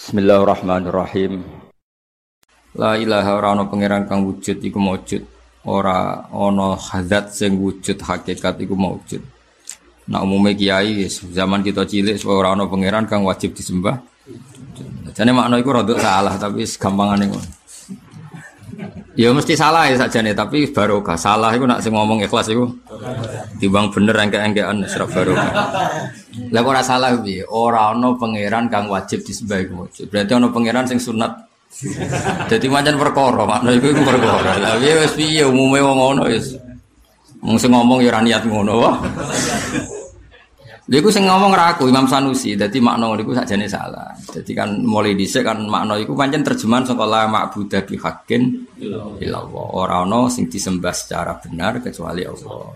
Bismillahirrahmanirrahim. La ilaha ora ana pangeran kang wujud iku maujud. Ora ana hadat sing wujud hakikat iku maujud. Nah umumnya kiai zaman kita cilik ora ana pangeran kang wajib disembah. Jadi makna iku rada salah tapi gampangane ngono. Ya mesti salah ya nih, tapi barokah. Salah itu nak sing ngomong ikhlas itu. Timbang bener engke-engkean serap barokah. Lah ora salah piye? Ora ana pangeran kang wajib disembah iku. Berarti ana pangeran sing sunat. Jadi macam perkara, makna iku iku perkara. Lah piye wis piye umume wong ngono wis. Mung sing ngomong ya ora niat ngono wae. Lha iku sing ngomong ra Imam Sanusi, dadi makna niku sakjane salah. Dadi kan mulai dhisik kan makna iku pancen terjemahan saka la ma'budu bi haqqin illallah. Ora ana sing disembah secara benar kecuali Allah.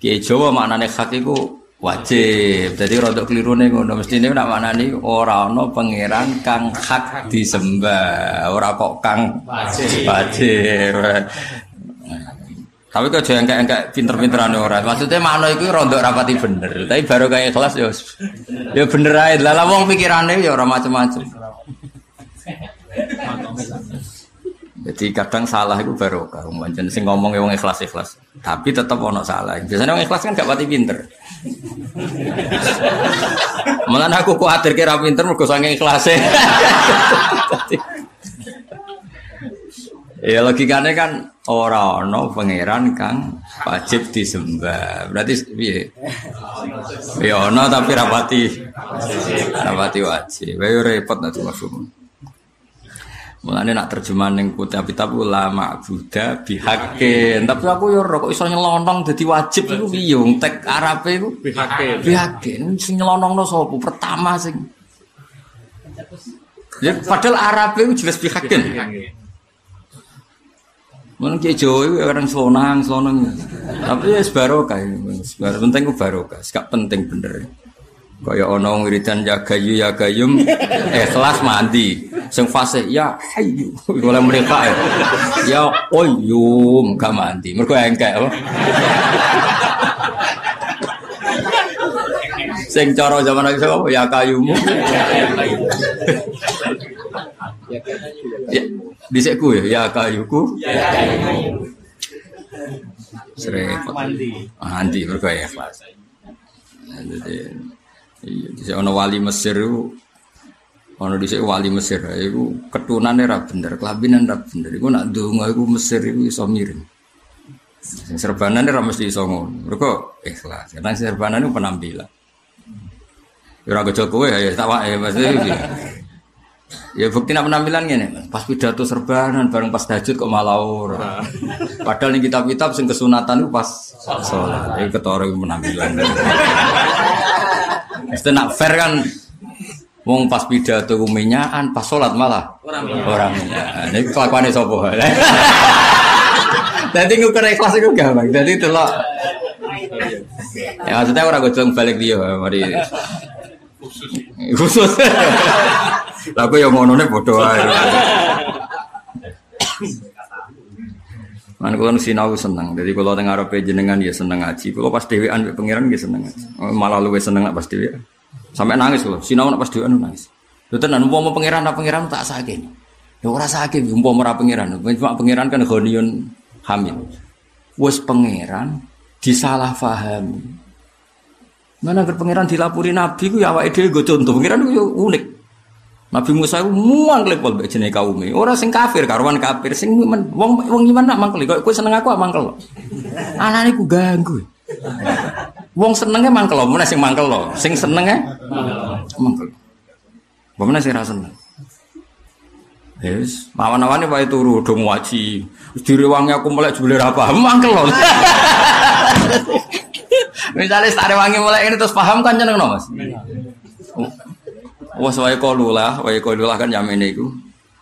Ki Jawa maknane hak iku wajib. Dadi rada klirune ngono. Mestine nak maknani ora ana pangeran kang hak disembah, ora kok kang wajib. wajib. Tapi kok jangan kayak kayak pinter-pinteran orang. Maksudnya makna itu rontok rapati bener. Tapi baru kayak kelas ya, ya bener aja. Lah wong pikirannya ya orang macam-macam. Jadi kadang salah itu baru kau macam sing ngomong yang ikhlas ikhlas. Tapi tetap ono salah. Biasanya orang ikhlas kan gak pati pinter. Malah aku khawatir kira pinter mergo sange ikhlasnya. Ya logikanya kan orang no pangeran kang wajib disembah. Berarti piye? Ya ono tapi rapati rapati wajib. Wae repot nanti maksudmu. Mulane nak terjemahan ning kitab kitab ulama Buddha bihakin. Tapi aku yo kok iso nyelonong dadi wajib iku piye? Tek Arabe iku bihakin. Bihakin sing nyelonongno sapa? Pertama sing Ya padahal Arabe iku jelas bihakin. Mungkin kayak Jawa itu orang selonang, selonang. Tapi ya sebarokah, sebar penting itu barokah, gak penting bener. Kaya ono wiridan ya gayu ya gayum, ikhlas mandi. Sing fase ya hayu, oleh mereka ya. Ya oyum gak mandi. Mereka engkek apa? Sing cara zaman lagi apa? Ya kayumu. Ya, Disekku ya, ya kayuku. Ya kayuku. Serepot. Mandi, mereka ya ikhlas. Jadi, iya, di ono wali Mesir itu, ono di wali Mesir, itu ketunannya ra bener, kelabinan ra bener. Iku nak donga iku Mesir itu iso miring. Sing serbanan ra mesti iso ngono. Mereka ikhlas. Karena serbanan itu penampilan. Ya ora gejol kowe ya tak wae maksudnya. Ya bukti nak penampilan gini, pas pidato serbanan bareng pas tahajud kok malah ora. Padahal nih kitab-kitab sing kesunatan itu pas sholat. Itu ketara penampilan. Mesti nak fair kan Wong pas pidato kuminyaan, pas sholat malah orang minyak. Ini kelakuannya sopo. Jadi ngukur ikhlas itu gampang. Jadi itu loh. Ya maksudnya orang gue balik dia, mari khusus. Lah yang ngono ne padha Man kula sinau seneng. Jadi kalau teng arepe jenengan ya seneng ngaji. Kalau pas dhewean mek pangeran ya seneng ngaji. Malah luwe seneng nak pas dhewean. Sampai nangis kula. Sinau nak pas dhewean nangis. Lho tenan umpama pangeran nak pangeran tak sakit. Ya ora sakit umpama ora pangeran. Cuma pangeran kan ghaniyun hamil. Wes pangeran disalah fahami. Mana agar pangeran dilapuri nabi ku ya awake dhewe go contoh. Pangeran ku unik. Nabi Musa itu muang lepol mbek jenenge kaume. Ora sing kafir karuan kafir, sing men, wong wong iman nak mangkel. Kok kowe seneng aku mangkel. Anane ku ganggu. Wong senenge mangkel, mana sing mangkel lo. Sing senenge mangkel. Mana sing ra seneng. Yes, mawan-mawane wae turu do ngaji. Direwangi aku melek jebule ra paham mangkel lo. Misalnya sare wangi mulai ini terus paham kan jeneng no, Mas? Wah, wae kalu lah, wae kalu lah kan yamin iku.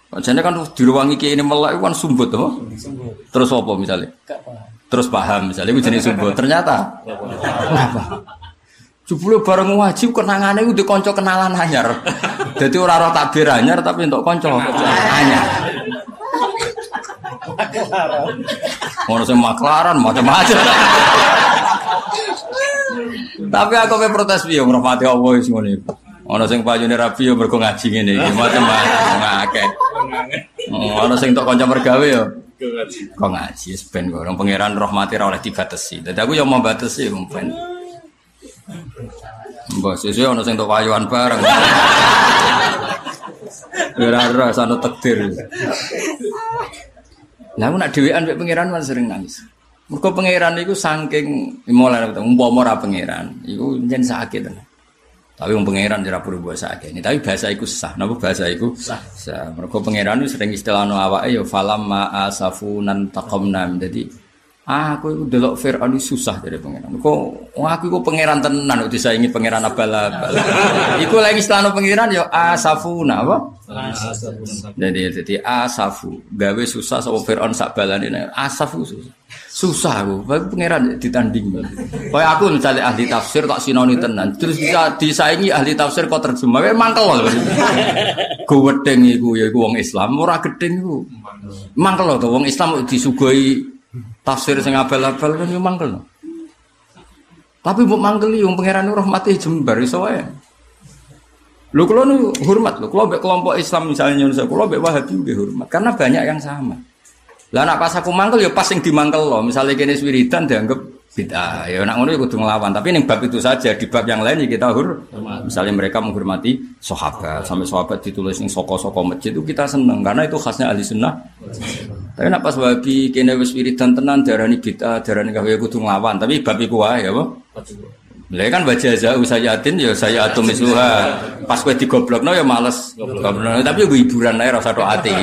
Jadi kan diruangi kiai ini melek kan sumbut tuh. Terus apa misalnya? Terus paham misalnya itu jenis sumbut. Ternyata apa? Jebule bareng wajib kenangane udah konco kenalan anyar. Jadi orang roh takbir anyar tapi untuk konco anyar. Ono sing maklaran macam-macam. Tapi aku pe protes piye ngrahmati Allah wis ngene Ono sing payune rapi yo mergo ngaji ngene iki, macam-macam akeh. Ono sing tok kanca mergawe yo kok ngaji ben kok pangeran rahmati ora oleh dibatesi. Dadi aku yo mau batesi ben. Mbok sesuk ono sing tok payuan bareng. Ora ora sana takdir. Lah aku nak dhewean mek pangeran kan sering nangis. Mergo pangeran iku saking mulai umpama ora pangeran, iku njen sakit tenan. Tapi wong pangeran ora perlu bahasa ini. Tapi bahasa iku sah. Napa bahasa iku sah? Sah. Mergo pangeran sering istilahno awake ya falam ma asafunan taqamna. Jadi Ah, aku itu delok Fir'aun susah dari pangeran. Kok oh, aku itu pangeran tenan kok disaingi pangeran abal-abal. iku lagi istilahno pangeran ya asafuna apa? Jadi jadi asafu gawe susah sama Fir'aun sak balane asafu susah. Susah aku, baru pangeran ditanding. Kayak aku misalnya ahli tafsir tak sinoni tenan, terus bisa disaingi ahli tafsir kok terjemah, kayak mangkel loh. Gue wedeng iku ya iku wong Islam, ora gedeng iku. Mangkel loh tuh wong Islam disugoi tafsir sing abal-abal kan yo mangkel. Tapi mbok mangkel yo pangeran rahmati jembar iso wae. Lho kula nu hormat lho, kula mbek kelompok Islam misalnya Indonesia, kula mbek Wahabi nggih hormat karena banyak yang sama. Lah nak pas aku mangkel ya pas sing dimangkel loh. Misalnya kene wiridan dianggap bid'ah. Ya nak ngono ya kudu nglawan. Tapi ning bab itu saja, di bab yang lain ya kita hur. Misalnya mereka menghormati sahabat, sampai sahabat ditulis ning soko-soko masjid itu kita seneng karena itu khasnya ahli sunnah. Tapi nak pas wabi kene wis wiridan tenan darani bid'ah, darani gawe kudu nglawan. Tapi bab iku wae ya, apa? Kan baca jauh sayatin ya saya atom misluha. Pas kowe digoblokno ya males. Tapi gue hiburan ae rasa tok ati.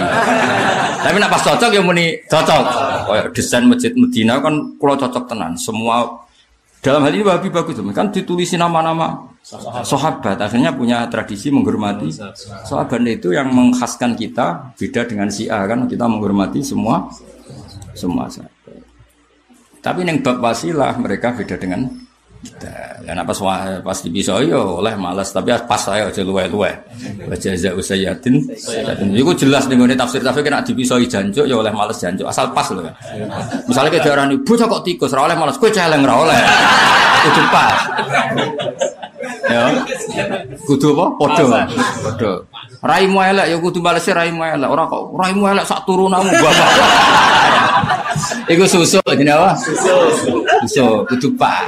Tapi nak pas cocok ya muni cocok. Kayak desain masjid Medina kan kula cocok tenan. Semua dalam hal ini Wahabi bagus. Kan ditulisi nama-nama sahabat. Akhirnya punya tradisi menghormati sahabat. Itu yang mengkhaskan kita. Beda dengan si A kan kita menghormati semua semua sahabat. Tapi yang bab wasilah mereka beda dengan dan pas pas di pisau yo oleh malas tapi pas saya aja luwe luwe baca za usayatin. Itu jelas nih gue tafsir tafsir kena di pisau janjo ya oleh malas janjo asal pas loh misalnya kayak darah nih bocah kok tikus? Oleh malas kue celeng rawoleh itu pas. Ya. Kudu apa? Podo podo raimu elek ya kudu balesnya raimu elek. Orang kok raimu elek sak turunamu bapak Iku susu jenenge apa? Susu. Susu kudu pas.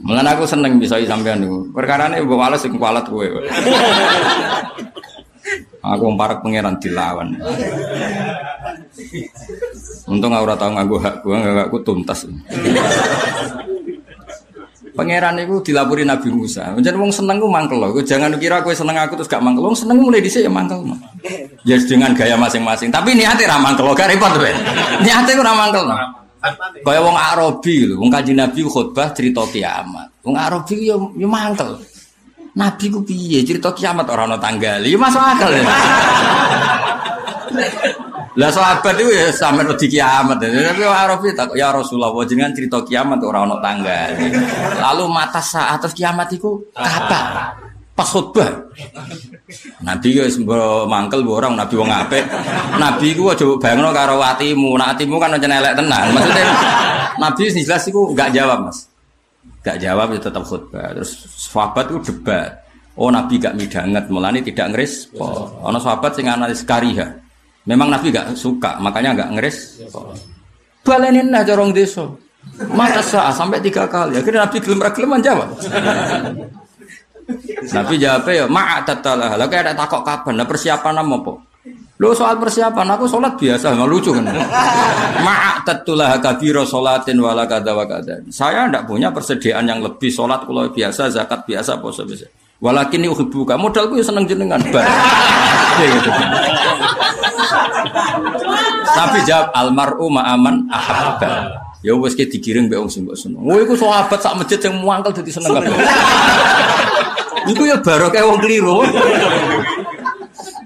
Mulan aku seneng bisa sampean niku. Perkarane mbok wales sing kualat kowe. Aku parak pangeran dilawan. Untung aku ora tau nganggo hak gua, enggak aku tuntas. Pangeran itu dilapuri Nabi Musa. Jadi wong seneng ku mangkel loh. Jangan kira aku seneng aku terus gak mangkel. Wong seneng mulai dhisik ya mangkel. Ya dengan gaya masing-masing. Tapi niatnya ra mangkel loh. Gak repot. Niatnya ku ra mangkel loh. Kaya wong Arabi lho, wong Kanjeng Nabi khutbah cerita kiamat. Wong Arabi yo yo mangkel. Nabi ku piye cerita kiamat ora ana tanggal. Ya masuk akal ya. Lah sahabat itu ya sampe di kiamat. Tapi Arabi tak ya Rasulullah jenengan cerita kiamat ora ana tanggal. Lalu mata saat kiamat itu kapan? Pas khutbah. Nabi ya sembo mangkel orang nabi wong apik. Nabi ku aja bayangno karo atimu. Nah atimu kan aja elek tenan. Maksudnya Nabi jelas iku enggak jawab, Mas. Enggak jawab ya tetap khutbah. Terus sahabat itu debat. Oh Nabi gak midanget, mulane tidak ngerespon. Ana sahabat sing analis kariha. Memang Nabi gak suka, makanya gak ngeris. Balenin lah corong desa. Mata sah sampai tiga kali. Akhirnya Nabi gelem gelem jawab. Nabi jawabnya ya ma'a tatalah. Lalu ada takok kapan? Nah persiapan apa? Lo soal persiapan aku sholat biasa nggak lucu kan? Ma'a tatulah kabiro sholatin wala kada. Saya tidak punya persediaan yang lebih sholat kalau biasa zakat biasa puasa biasa. Walakin buka modal gue seneng jenengan Tapi jawab almaru ma'aman ahabba. Ya wes ke digiring be wong sing seneng. Oh iku sahabat sak masjid yang muangkel dadi seneng kabeh. Iku ya barokah wong keliru.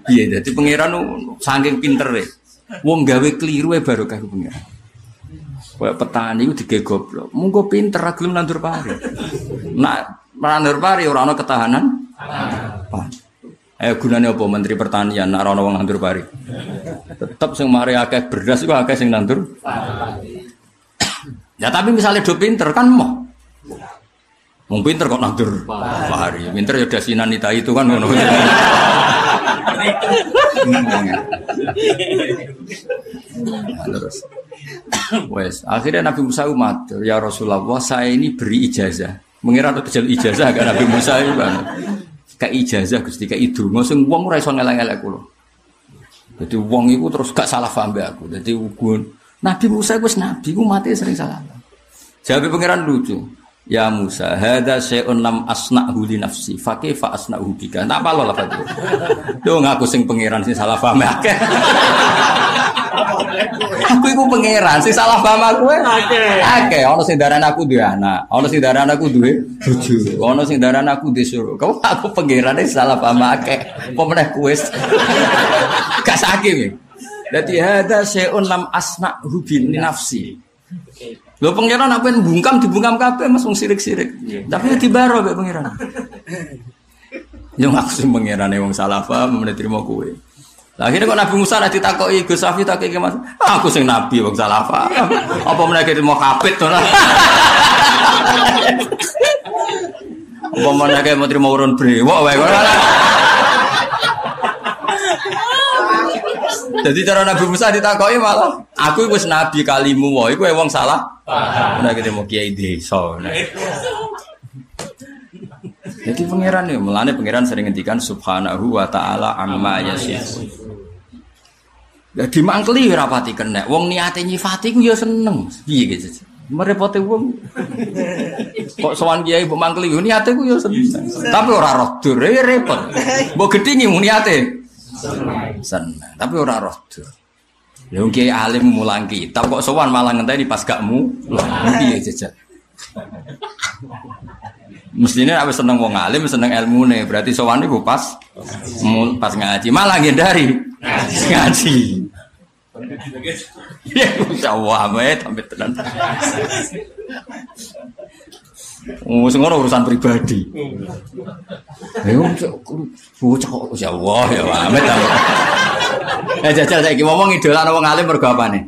Iya, jadi pangeran saking pinter deh. Wong gawe keliru ya barokah pangeran. Kayak petani itu digawe goblok. Munggo pinter ra gelem nandur pari. Nak Nandur pari ora ana ketahanan. Eh gunanya apa Menteri Pertanian nak ana wong nandur pari. Tetep sing mari akeh beras iku akeh sing nandur. Ya tapi misalnya do pinter kan mau. Wong pinter kok nandur pari. Pinter ya dasinan nita itu kan ngono. Terus Wes, akhirnya Nabi Musa umat, ya Rasulullah, saya ini beri ijazah. Mengira atau kejel ijazah kan Nabi Musa itu kan. Kayak ijazah Gusti, kayak itu. Ngosong wong ora iso ngeleng-elek kula. Jadi wong itu terus gak salah paham aku. Jadi ugun Nabi Musa itu nabi, ku mati sering salah. Jawab pangeran lucu. Ya Musa, hada syai'un lam asna'hu li nafsi, fa kaifa asna'hu bika. Tak apa lah Fatu. Yo ngaku sing pangeran sing salah paham akeh. aku iku pangeran sing salah paham aku akeh. Akeh ana sing darani aku duwe anak, ana sing darani aku duwe bojo, ana sing darani aku disuruh. Kau aku pangeran salah paham akeh. Apa meneh kuwis. Gak sakit. Dadi hada syai'un lam asna'hu bi nafsi. Lho pangeran apa yang bungkam dibungkam kabeh Mas wong sirik-sirik. Yeah. Tapi ya dibaro mek pangeran. Yo maksud pangeran wong salah paham men trimo. Lah akhirnya kok Nabi Musa nanti takoki Gus Safi takoki Mas. Aku sing nabi wong salah paham. Apa meneh mau kapit to. Apa meneh mau trimo urun brewok wae. Jadi cara Nabi Musa ditakoki malah aku wis nabi kalimu wae iku wong salah. Kita mau kiai desa. Jadi pangeran ya, melane pangeran sering ngendikan subhanahu wa ta'ala amma yasifun. Jadi mangkeli rapati kena. Wong niate nyifati ku ya seneng. Piye gitu. Merepoti wong. Kok sowan kiai mbok mangkeli niate ku ya seneng. Tapi ora roh dur, ya repot. Mbok gedhingi niate. Seneng. Tapi ora roh dur. Ya kiai alim mulang kitab kok sowan malah ngenteni pas gak mu. Piye jejak. Mestinya aku seneng wong alim, seneng ilmu nih. Berarti sowan iku pas pas ngaji, malah ngindari ngaji. Ya, Allah, amet, amet tenan. Oh, sing urusan pribadi. Ayo bocah kok ya Allah ya amet. Eh jajal saiki ngomong idola wong alim mergo apane?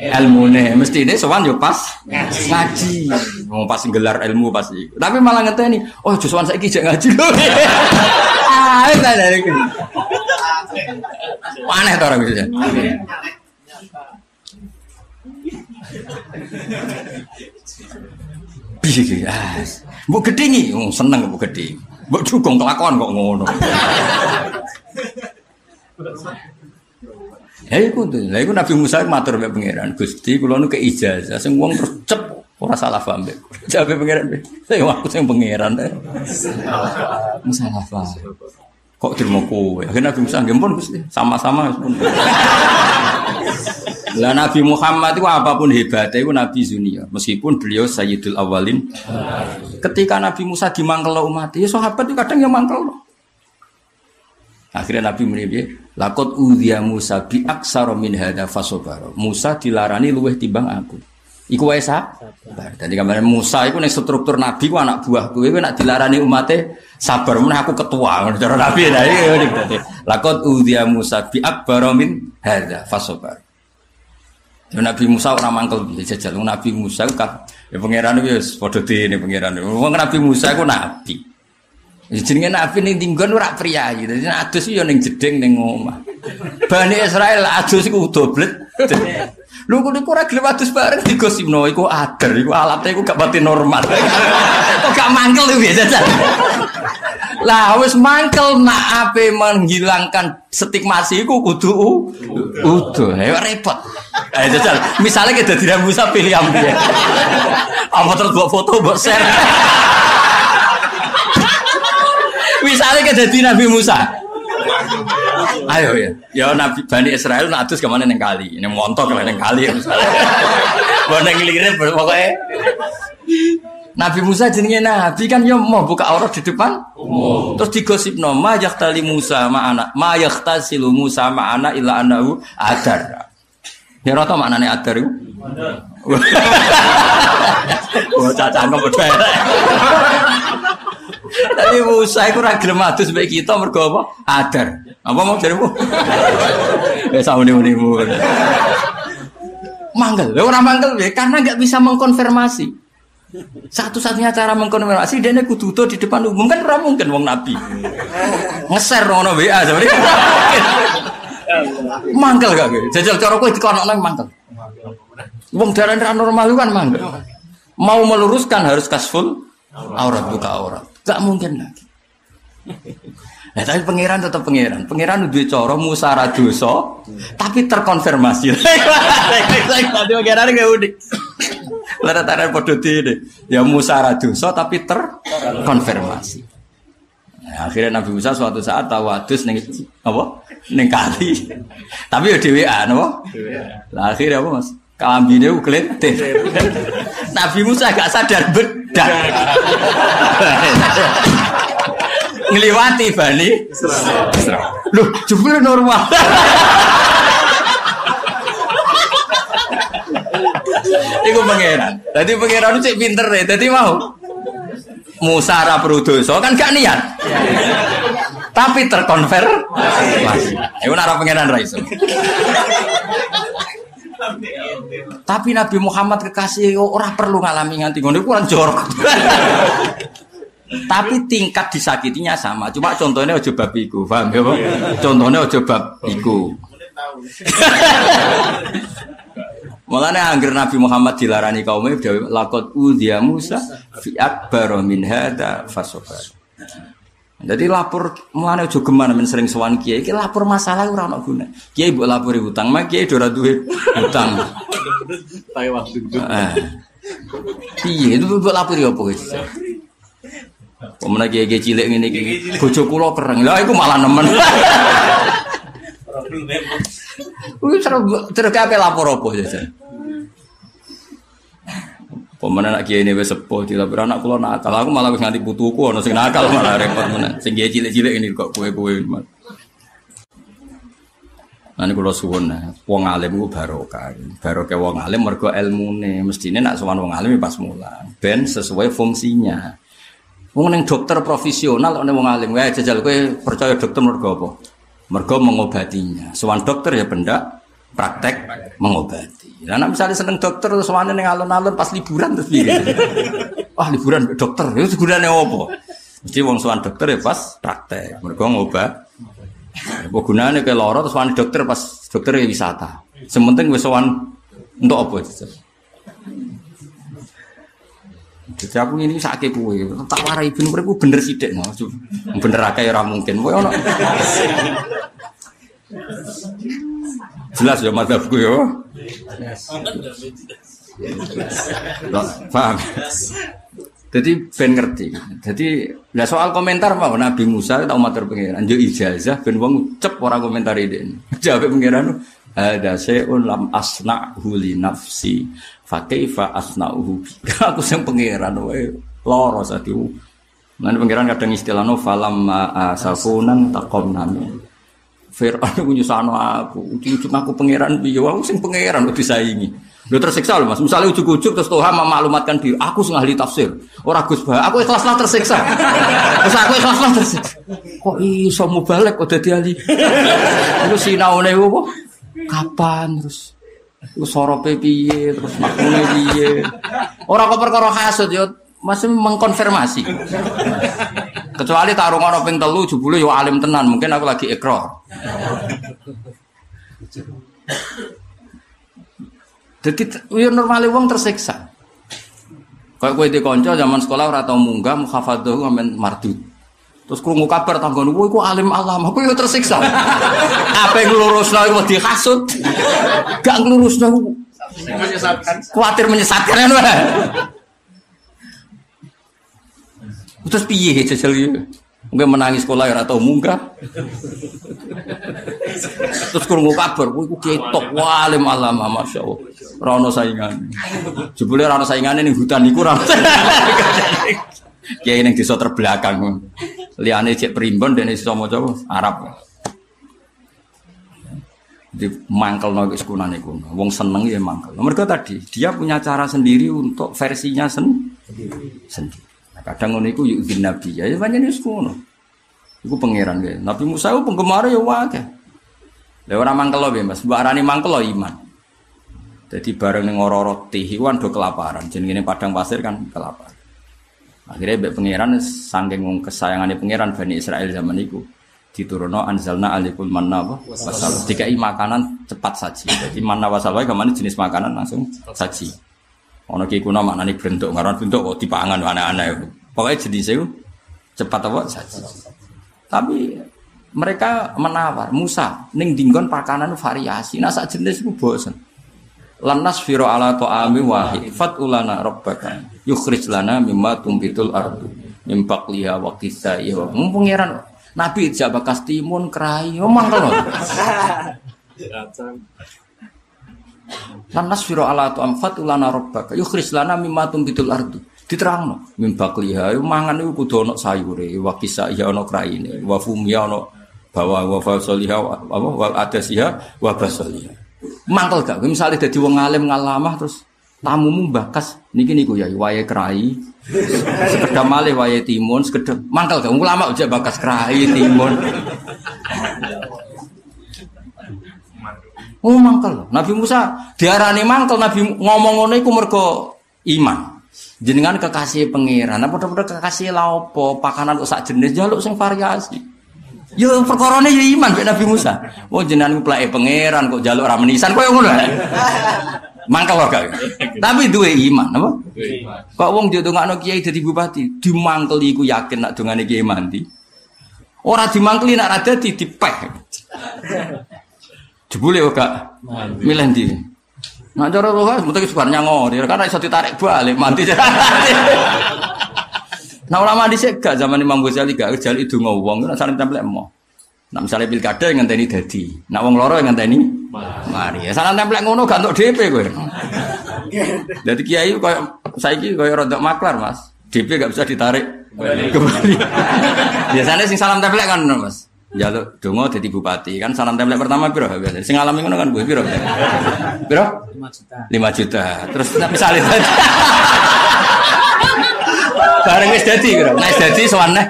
Ilmune. Mestine sowan yo pas ngaji. Mau pas gelar ilmu pas iku. Tapi malah ngenteni, oh jo sowan saiki jek ngaji lho. Ah, dari iki. Aneh to ora bisa. Piye ah. Mbok gedhingi, oh, seneng mbok gedhi. Mbok dukung kelakuan kok ngono. Ya iku tuh, lah iku Nabi Musa matur mbek pangeran, Gusti kula nu ke ijazah sing wong terus cep ora salah paham mbek. Jabe pangeran, saya aku sing pangeran. Salah paham. Kok terima kowe? Akhirnya Nabi Musa nggih pun Gusti, sama-sama pun. Lah Nabi Muhammad itu apa pun hebatnya itu Nabi Zunia, meskipun beliau Sayyidul Awalin. Ketika Nabi Musa dimangkel umat, ya sahabat itu kadang yang mangkel. Akhirnya Nabi menibih, lakot udhia Musa bi min hada fasobaro. Musa dilarani luweh timbang aku. Iku wae sabar. Kemarin Musa iku ning struktur nabi ku anak buah kowe nak dilarani umate sabar meneh aku ketua cara nabi nah iki dadi. Lakot udhia Musa bi akbar min hada fasobaro. Ya, Nabi Musa ora mangkel piye jajal Nabi Musa kan ya pangeran wis padha dene pangeran. Wong Nabi Musa iku nabi. Ya, jenenge nabi ning tinggon ora priyayi. Dadi adus yo ning jeding ning omah. Bani Israel adus iku doblet. Lu kudu ora gelem adus bareng digosipno iku ader, iku alatnya iku gak pati normal. Kok gak mangkel piye jajal. Lah wis mangkel nak ape menghilangkan stigmasi iku kudu utuh. Ayo repot. Eh jajal, misalnya kita tidak bisa pilih ambil. Apa terus buat foto, buat share. misalnya kita jadi Nabi Musa. Ayo ya, ya Nabi Bani Israel nak adus ke mana neng kali, neng montok ke mana neng kali misalnya. Buat neng lirik pokoknya. Nabi Musa jenenge nabi kan ya mau buka aurat di depan. Terus digosip no ma yahtali Musa ma anak ma yahtasilu Musa ma anak illa anahu adar. Ya rata maknane adar iku? Wah, cacang kok Tapi Musa iku ora gelem adus mbek kita mergo apa? Adar. Apa mau jarimu? Ya saune-unimu. Manggel, lha ora manggel ya karena nggak bisa mengkonfirmasi. Satu-satunya cara mengkonfirmasi dia kudu di depan umum kan ora mungkin wong nabi. Ngeser ngono WA sebenarnya. Mangkel gak gitu. Jajal cara kowe dikonokno mangkel. Wong darah normal itu kan mangkel. Mau meluruskan harus kasful aurat buka aurat. Gak mungkin lagi. Nah, tapi pangeran tetap pangeran. Pangeran udah coro musara dosa, tapi terkonfirmasi. Tadi pangeran gak. Lada taran podo ini. Ya musara dosa, tapi terkonfirmasi. Nah, akhirnya Nabi Musa suatu saat tahu adus neng apa neng kali. tapi ya dewi apa? Lah akhirnya apa mas? Kalambine uklentir. Nabi Musa gak sadar bedak. Ngliwati Bani Loh, jebule normal. Iku pangeran. Dadi pangeran cek pinter deh. Dadi mau Musa ra dosa kan gak niat. Tapi terkonver. Iku nek pangeran ra iso. Tapi Nabi Muhammad kekasih orang perlu ngalami nganti ngono kurang jorok. Tapi tingkat disakitinya sama. Cuma contohnya ojo bab iku, paham ya? Contohnya ojo bab iku. Mulanya angger Nabi Muhammad dilarani kaumnya lakot udhiya Musa fi akbar min hada fasobar. Jadi lapor mulane aja geman men sering sowan kiai, iki lapor masalah ora ono guna. Kiai mbok lapori hutang, mak kiai ora duwe hutang. Pakai waktu itu. Piye itu mbok lapori apa wis? Pemenang kiai cilik ngene iki, bojo kula kereng. Lah iku malah nemen. Wis terus terus kabeh lapor apa jajan? Pemenang nak kiai ini sepuh, tidak anak kulo nakal. Aku malah nganti putuku, sing nakal malah repot mana. Sing kiai cilik-cilik ini kok kue-kue. Nah ini kulo suwun, wong alim ku barokah. Barokah wong alim mergo ilmune. Mestine nak sowan wong alim ya pas mulan. Ben sesuai fungsinya. Wong neng dokter profesional nek wong alim, wae jajal kowe percaya dokter mergo apa? Mergo mengobatinya. Sowan dokter ya benda praktek mengobati. Nah, nah misalnya seneng dokter terus mana nih alun-alun pas liburan terus piye? Wah, liburan dokter, itu gunane opo? Mesti wong sowan dokter ya pas praktek. Mergo ngobat. Apa gunane ke loro terus wani dokter pas dokter ya wisata. Sementing wis sowan untuk apa? Jadi aku ini sakit kue, tak warai ibnu mereka bener sih dek, bener akeh ora mungkin. Kowe ono. Jelas ya madzhabku ya. Paham? Jadi ben ngerti. Jadi nah soal komentar mau Nabi Musa tahu matur pengiran. Jo ijazah ben wong cep ora komentar ini. Jawab pengiran ada seun lam asna huli nafsi fa kaifa asna'uhu aku sing pengiran wae loro satu. Nanti pengiran kadang istilahnya falam asafunan takom namin. Fir'aun ku nyusano aku, ujug-ujug aku pangeran piye aku sing pangeran kok disaingi. Lho tersiksa lho Mas. Misalnya ujug-ujug terus Tuhan memaklumatkan diri, aku sing ahli tafsir. Ora Gus Bah, aku ikhlas lah tersiksa. Terus aku ikhlas lah tersiksa. Kok iso mubalek kok dadi ahli? Terus sinaune apa? Kapan terus? Terus sorope piye, terus makmune piye. Ora kok perkara hasud yo masih mengkonfirmasi. Kecuali tarung orang ping telu jebule yo alim tenan, mungkin aku lagi ekor. Jadi yo normal wong tersiksa. Kayak kowe dikonco zaman sekolah ora tau munggah muhafadzah ngamen mardut. Terus krungu kabar tanggon, "Woi, ku alim alam." Aku yo tersiksa. Apa yang lurusno iku dihasut. Gak nglurusno. Menyesatkan. Kuatir menyesatkan kan. Terus piye jajal iki? Mungkin menangis sekolah ya atau munggah. Terus kurung kabar, kowe iku ketok walim alama masyaallah. Ora ono saingan. Jebule ora ono saingan ning hutan iku ora. Kiai ning desa terbelakang. Liane cek dan iso maca Arab. Di mangkel nongis sekunan itu, wong seneng ya mangkel. Mereka tadi dia punya cara sendiri untuk versinya sen sendiri. Kadang ngono iku yuk nabi ya, ya banyak nih ngono. Iku pangeran ya. Nabi Musa itu penggemar ya wae. Lha ora mangkel lho Mas, mbok arani mangkel iman. Jadi bareng ning ora-ora tihiwan do kelaparan. Jenenge padang pasir kan kelaparan. Akhirnya Mbak Pangeran saking kesayangannya Pangeran Bani Israel zaman itu diturunno anzalna alikul manna apa wasal. Dikai makanan cepat saji. Jadi manna wasal wae ke mana jenis makanan langsung saji. Ono ki kuna maknane bentuk ngaran bentuk kok dipangan aneh-aneh. Pokoknya jenis itu cepat apa saji. Tapi mereka menawar Musa ning dinggon pakanan variasi. Nah sak jenis itu bosen. Lanas firo ala to'ami wahid fat ulana rabbaka yukhrij lana mimma tumbitul ardu mim liha wa kisai wa pangeran nabi jak bakas timun kerai omong Lanas firo ala to'am fat ulana rabbaka yukhrij lana mimma tumbitul ardu. Diterangno. Mim liha mangan iku kudu ana sayure wa kisai ana kraine wa fumya ana bawa wa fasoliha wa wal adasiha wa basoliha Mantel gak? Misalnya jadi wong alim ngalamah terus tamumu bakas. Niki niku ya wae kerai sekedar malih wae timun sekedar mangkel gak? Ulama aja bakas kerai timun Oh mangkel. Nabi Musa diarani mangkel Nabi ngomong ngono iku mergo iman. Jenengan kekasih pangeran, apa padha kekasih laopo, pakanan kok sak jenis jaluk sing variasi. Yo perkorone yo iman mek Nabi Musa. Oh jenengan plake pangeran kok jaluk ra menisan koyo ngono. Mangkel kok. Tapi duwe iman, apa? Kok wong diundangno kiai dadi bupati, dimangkeli iku yakin nak dongane kiai mandi. Ora dimangkeli nak ra dadi dipeh. Jebule kok gak milih ndi. Nak cara roh mesti sebar nyangor, karena iso ditarik balik mandi. Nah ulama di gak zaman Imam Ghazali gak Ghazali itu ngomong, nak saling tempel emo. Nah misalnya pilkada yang ngenteni dadi, nak wong loro yang ngenteni mari. Ya saling tempel ngono gak untuk DP kowe. Jadi kiai koyo saiki koyo rodok maklar Mas. DP gak bisa ditarik kembali. Biasanya sing salam tempel kan Mas. Jaluk dongo jadi bupati kan salam template pertama piro biasa. Sing alami ngono kan gue piro. Piro? 5 juta. 5 juta. Terus misalnya Bareng wis dadi kira. Nek dadi sowane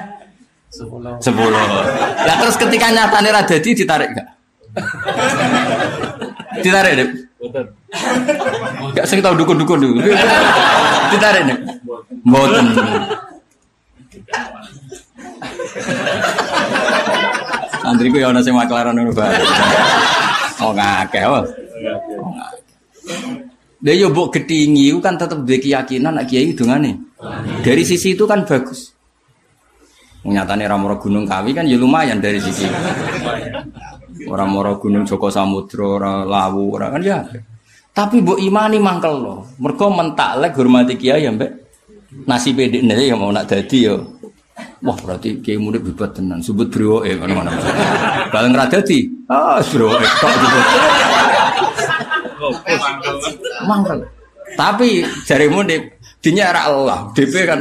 10. 10. Lah terus ketika nyatane ra dadi ditarik gak? ditarik. Mboten. Gak sing tau dukun-dukun dulu. ditarik, Dek. Mboten. Santriku ya ana sing maklaran ngono bae. Oh ngakeh, oh. Dia yo mbok getingi kan tetep duwe keyakinan nek kiai dongane. Dari sisi itu kan bagus. Nyatane Ramoro Gunung Kawi kan ya lumayan dari sisi. Orang moro Gunung Joko Samudro, orang Lawu, orang kan ya. Tapi bu imani mangkel loh. Mereka mentaklek hormati kiai ya mbak. Nasi pede nih yang mau nak dadi yo. Wah berarti kiai murid bibat tenan. Sebut bro eh mana mana. Kalau nggak dadi, ah bro eh kok Mangkel. Tapi jari mudik dinya Allah, DP kan.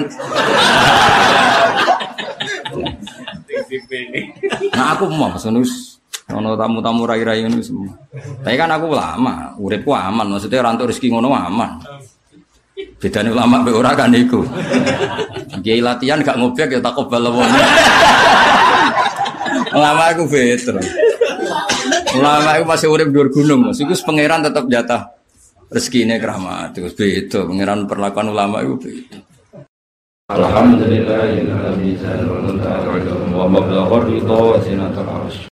nah aku mau senus ono tamu-tamu rai-rai ini semua. Tapi kan aku lama, uripku aman, maksudnya rantuk rezeki ngono aman. Bedane ulama mbek ora kan iku. Kiai latihan gak ngobek ya takut wong. Ulama aku better. Ulama aku masih urip dhuwur gunung, Mas. Iku pangeran tetap jatah rezekine keramat. Terus beda pangeran perlakuan ulama itu beda. Alhamdulillah